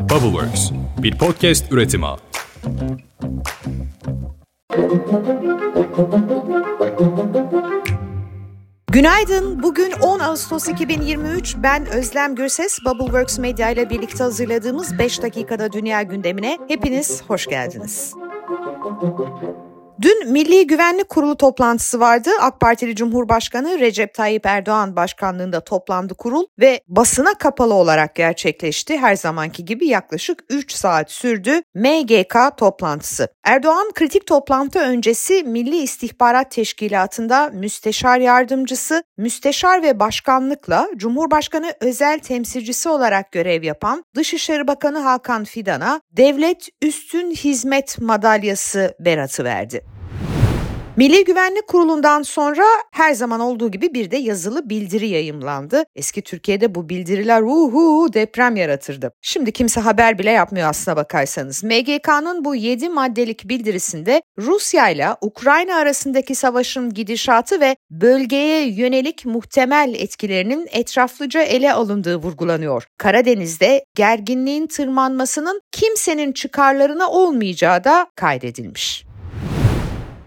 Bubbleworks, bir podcast üretimi. Günaydın. Bugün 10 Ağustos 2023. Ben Özlem Gürses. Bubbleworks Medya ile birlikte hazırladığımız 5 dakikada dünya gündemine hepiniz hoş geldiniz. Dün Milli Güvenlik Kurulu toplantısı vardı. AK Partili Cumhurbaşkanı Recep Tayyip Erdoğan başkanlığında toplandı kurul ve basına kapalı olarak gerçekleşti. Her zamanki gibi yaklaşık 3 saat sürdü MGK toplantısı. Erdoğan kritik toplantı öncesi Milli İstihbarat Teşkilatı'nda müsteşar yardımcısı, müsteşar ve başkanlıkla Cumhurbaşkanı özel temsilcisi olarak görev yapan Dışişleri Bakanı Hakan Fidan'a Devlet Üstün Hizmet Madalyası beratı verdi. Milli Güvenlik Kurulu'ndan sonra her zaman olduğu gibi bir de yazılı bildiri yayımlandı. Eski Türkiye'de bu bildiriler uhu deprem yaratırdı. Şimdi kimse haber bile yapmıyor aslına bakarsanız. MGK'nın bu 7 maddelik bildirisinde Rusya ile Ukrayna arasındaki savaşın gidişatı ve bölgeye yönelik muhtemel etkilerinin etraflıca ele alındığı vurgulanıyor. Karadeniz'de gerginliğin tırmanmasının kimsenin çıkarlarına olmayacağı da kaydedilmiş.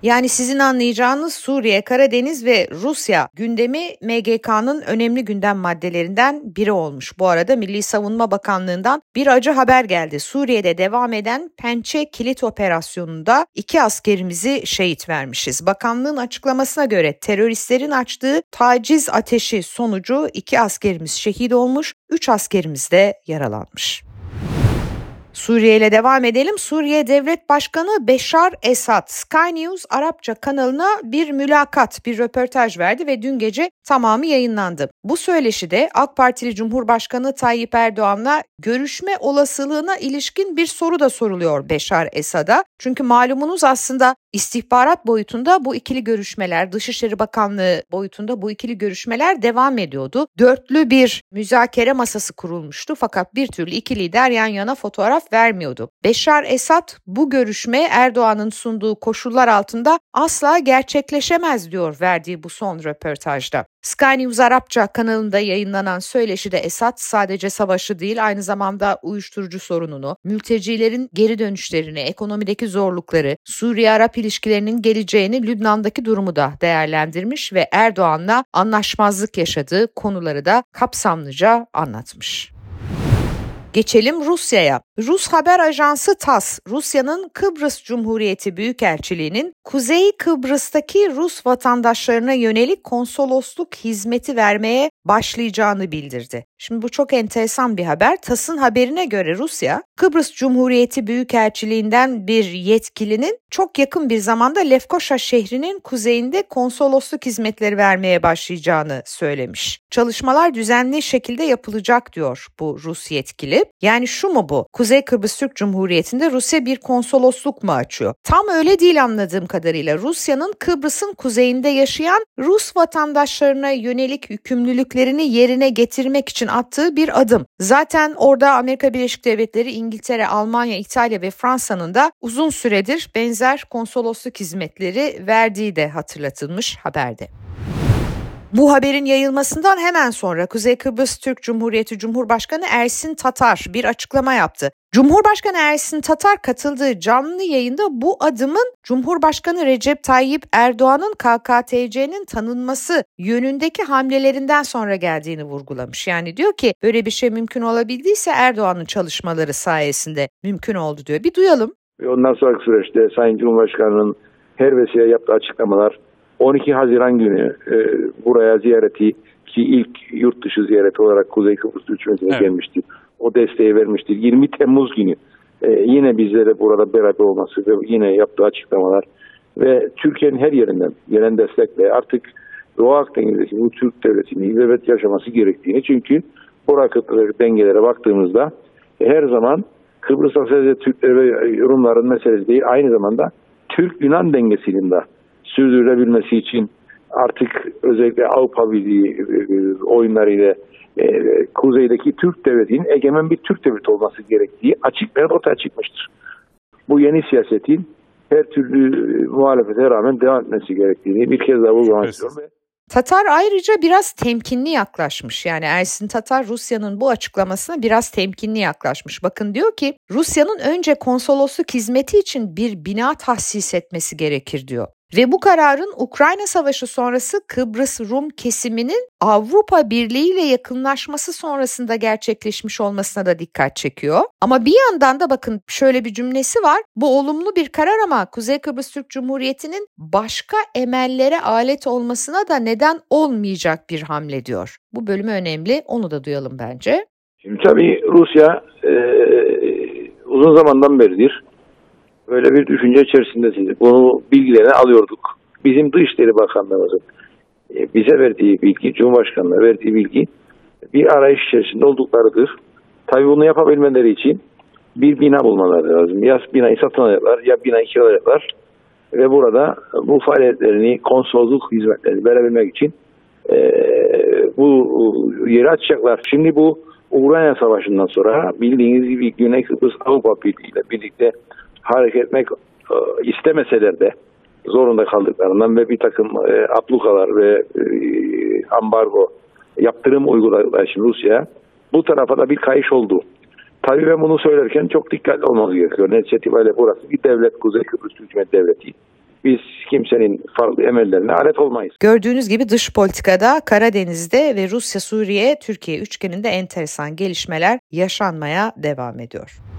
Yani sizin anlayacağınız Suriye, Karadeniz ve Rusya gündemi MGK'nın önemli gündem maddelerinden biri olmuş. Bu arada Milli Savunma Bakanlığı'ndan bir acı haber geldi. Suriye'de devam eden Pençe Kilit Operasyonu'nda iki askerimizi şehit vermişiz. Bakanlığın açıklamasına göre teröristlerin açtığı taciz ateşi sonucu iki askerimiz şehit olmuş, üç askerimiz de yaralanmış. Suriye ile devam edelim. Suriye Devlet Başkanı Beşar Esad Sky News Arapça kanalına bir mülakat, bir röportaj verdi ve dün gece tamamı yayınlandı. Bu söyleşide AK Partili Cumhurbaşkanı Tayyip Erdoğan'la görüşme olasılığına ilişkin bir soru da soruluyor Beşar Esad'a. Çünkü malumunuz aslında istihbarat boyutunda bu ikili görüşmeler, Dışişleri Bakanlığı boyutunda bu ikili görüşmeler devam ediyordu. Dörtlü bir müzakere masası kurulmuştu fakat bir türlü iki lider yan yana fotoğraf vermiyordu. Beşar Esad bu görüşme Erdoğan'ın sunduğu koşullar altında asla gerçekleşemez diyor verdiği bu son röportajda. Sky News Arapça kanalında yayınlanan söyleşide Esad sadece savaşı değil aynı zamanda uyuşturucu sorununu, mültecilerin geri dönüşlerini, ekonomideki zorlukları, Suriye-Arap ilişkilerinin geleceğini, Lübnan'daki durumu da değerlendirmiş ve Erdoğan'la anlaşmazlık yaşadığı konuları da kapsamlıca anlatmış. Geçelim Rusya'ya. Rus haber ajansı TASS, Rusya'nın Kıbrıs Cumhuriyeti Büyükelçiliği'nin Kuzey Kıbrıs'taki Rus vatandaşlarına yönelik konsolosluk hizmeti vermeye başlayacağını bildirdi. Şimdi bu çok enteresan bir haber. TAS'ın haberine göre Rusya, Kıbrıs Cumhuriyeti Büyükelçiliğinden bir yetkilinin çok yakın bir zamanda Lefkoşa şehrinin kuzeyinde konsolosluk hizmetleri vermeye başlayacağını söylemiş. Çalışmalar düzenli şekilde yapılacak diyor bu Rus yetkili. Yani şu mu bu? Kuzey Kıbrıs Türk Cumhuriyeti'nde Rusya bir konsolosluk mu açıyor? Tam öyle değil anladığım kadarıyla. Rusya'nın Kıbrıs'ın kuzeyinde yaşayan Rus vatandaşlarına yönelik yükümlülüklerini yerine getirmek için attığı bir adım. Zaten orada Amerika Birleşik Devletleri, İngiltere, Almanya, İtalya ve Fransa'nın da uzun süredir benzer konsolosluk hizmetleri verdiği de hatırlatılmış haberde. Bu haberin yayılmasından hemen sonra Kuzey Kıbrıs Türk Cumhuriyeti Cumhurbaşkanı Ersin Tatar bir açıklama yaptı. Cumhurbaşkanı Ersin Tatar katıldığı canlı yayında bu adımın Cumhurbaşkanı Recep Tayyip Erdoğan'ın KKTC'nin tanınması yönündeki hamlelerinden sonra geldiğini vurgulamış. Yani diyor ki böyle bir şey mümkün olabildiyse Erdoğan'ın çalışmaları sayesinde mümkün oldu diyor. Bir duyalım. Ondan sonraki süreçte Sayın Cumhurbaşkanı'nın her vesile yaptığı açıklamalar 12 Haziran günü e, buraya ziyareti ki ilk yurt dışı ziyareti olarak Kuzey Kıbrıs Türk evet. gelmişti. O desteği vermiştir. 20 Temmuz günü e, yine bizlere burada beraber olması ve yine yaptığı açıklamalar ve Türkiye'nin her yerinden gelen destekle artık Doğu Akdeniz'deki bu Türk devletinin ilbebet yaşaması gerektiğini çünkü bırakıtları dengelere baktığımızda e, her zaman Kıbrıs sadece Türkleri ve Rumların meselesi değil aynı zamanda Türk-Yunan dengesinin de sürdürülebilmesi için artık özellikle Avrupa Birliği e, e, oyunlarıyla e, kuzeydeki Türk devletinin egemen bir Türk devleti olması gerektiği açık ve ortaya çıkmıştır. Bu yeni siyasetin her türlü muhalefete rağmen devam etmesi gerektiğini bir kez daha vurgulamak istiyorum. Tatar ayrıca biraz temkinli yaklaşmış. Yani Ersin Tatar Rusya'nın bu açıklamasına biraz temkinli yaklaşmış. Bakın diyor ki Rusya'nın önce konsolosluk hizmeti için bir bina tahsis etmesi gerekir diyor. Ve bu kararın Ukrayna Savaşı sonrası Kıbrıs Rum kesiminin Avrupa Birliği ile yakınlaşması sonrasında gerçekleşmiş olmasına da dikkat çekiyor. Ama bir yandan da bakın şöyle bir cümlesi var. Bu olumlu bir karar ama Kuzey Kıbrıs Türk Cumhuriyeti'nin başka emellere alet olmasına da neden olmayacak bir hamle diyor. Bu bölümü önemli. Onu da duyalım bence. Şimdi tabii Rusya e, uzun zamandan beridir böyle bir düşünce içerisindesiniz. Bunu bilgilerini alıyorduk. Bizim Dışişleri Bakanlığımızın e, bize verdiği bilgi, Cumhurbaşkanı'na verdiği bilgi bir arayış içerisinde olduklarıdır. Tabii bunu yapabilmeleri için bir bina bulmaları lazım. Ya binayı satın alacaklar ya binayı kiralayacaklar ve burada bu faaliyetlerini, konsolosluk hizmetlerini verebilmek için e, bu yeri açacaklar. Şimdi bu Ukrayna Savaşı'ndan sonra bildiğiniz gibi Güney Kıbrıs Avrupa Birliği ile birlikte hareket etmek e, istemeseler de zorunda kaldıklarından ve bir takım e, ablukalar ve e, ambargo yaptırım uyguladılar şimdi Rusya. Bu tarafa da bir kayış oldu. Tabii ben bunu söylerken çok dikkatli olmamız gerekiyor. Netice itibariyle burası bir devlet, Kuzey Kıbrıs Hükümet Devleti. Biz kimsenin farklı emellerine alet olmayız. Gördüğünüz gibi dış politikada Karadeniz'de ve Rusya-Suriye, Türkiye üçgeninde enteresan gelişmeler yaşanmaya devam ediyor.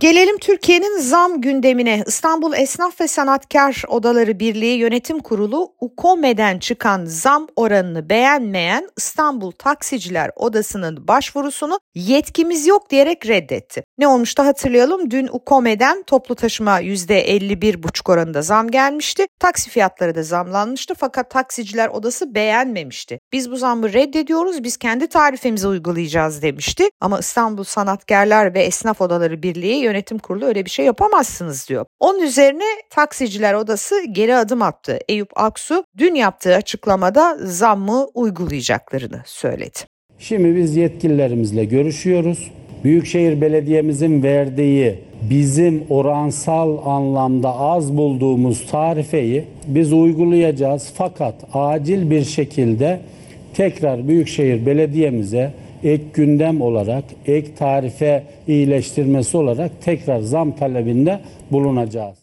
Gelelim Türkiye'nin zam gündemine. İstanbul Esnaf ve Sanatkar Odaları Birliği Yönetim Kurulu UKOME'den çıkan zam oranını beğenmeyen İstanbul Taksiciler Odası'nın başvurusunu yetkimiz yok diyerek reddetti. Ne olmuştu hatırlayalım. Dün UKOME'den toplu taşıma %51,5 oranında zam gelmişti. Taksi fiyatları da zamlanmıştı fakat Taksiciler Odası beğenmemişti. Biz bu zammı reddediyoruz, biz kendi tarifemizi uygulayacağız demişti. Ama İstanbul Sanatkarlar ve Esnaf Odaları Birliği yönetim kurulu öyle bir şey yapamazsınız diyor. Onun üzerine taksiciler odası geri adım attı. Eyüp Aksu dün yaptığı açıklamada zammı uygulayacaklarını söyledi. Şimdi biz yetkililerimizle görüşüyoruz. Büyükşehir Belediye'mizin verdiği bizim oransal anlamda az bulduğumuz tarifeyi biz uygulayacağız. Fakat acil bir şekilde tekrar Büyükşehir Belediye'mize ek gündem olarak, ek tarife iyileştirmesi olarak tekrar zam talebinde bulunacağız.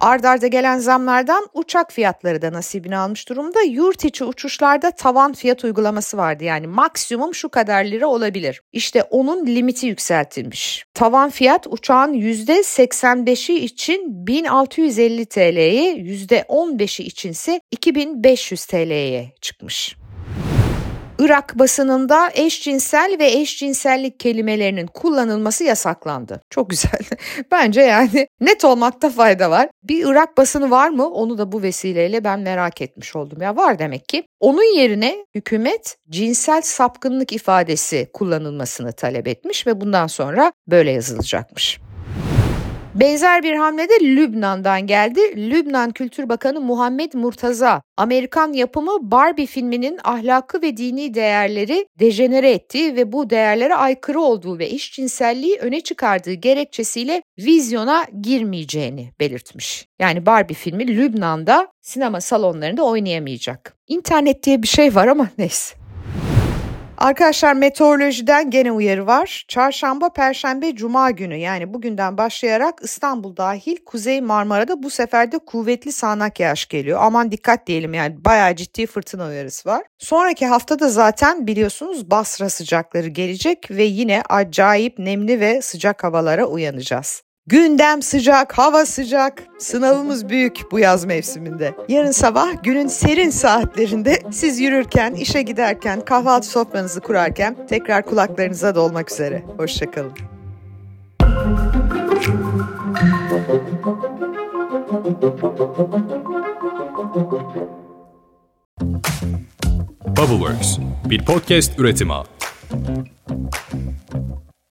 Ardarda gelen zamlardan uçak fiyatları da nasibini almış durumda. Yurt içi uçuşlarda tavan fiyat uygulaması vardı. Yani maksimum şu kadar lira olabilir. İşte onun limiti yükseltilmiş. Tavan fiyat uçağın %85'i için 1650 TL'ye, %15'i içinse 2500 TL'ye çıkmış. Irak basınında eşcinsel ve eşcinsellik kelimelerinin kullanılması yasaklandı. Çok güzel. Bence yani net olmakta fayda var. Bir Irak basını var mı? Onu da bu vesileyle ben merak etmiş oldum. Ya var demek ki. Onun yerine hükümet cinsel sapkınlık ifadesi kullanılmasını talep etmiş ve bundan sonra böyle yazılacakmış. Benzer bir hamle de Lübnan'dan geldi. Lübnan Kültür Bakanı Muhammed Murtaza, Amerikan yapımı Barbie filminin ahlakı ve dini değerleri dejenere ettiği ve bu değerlere aykırı olduğu ve eşcinselliği öne çıkardığı gerekçesiyle vizyona girmeyeceğini belirtmiş. Yani Barbie filmi Lübnan'da sinema salonlarında oynayamayacak. İnternet diye bir şey var ama neyse. Arkadaşlar meteorolojiden gene uyarı var. Çarşamba, Perşembe, Cuma günü yani bugünden başlayarak İstanbul dahil Kuzey Marmara'da bu sefer de kuvvetli sağanak yağış geliyor. Aman dikkat diyelim yani bayağı ciddi fırtına uyarısı var. Sonraki haftada zaten biliyorsunuz Basra sıcakları gelecek ve yine acayip nemli ve sıcak havalara uyanacağız. Gündem sıcak, hava sıcak. Sınavımız büyük bu yaz mevsiminde. Yarın sabah günün serin saatlerinde siz yürürken, işe giderken, kahvaltı sofranızı kurarken tekrar kulaklarınıza dolmak üzere. Hoşçakalın. Bubbleworks bir podcast üretimi.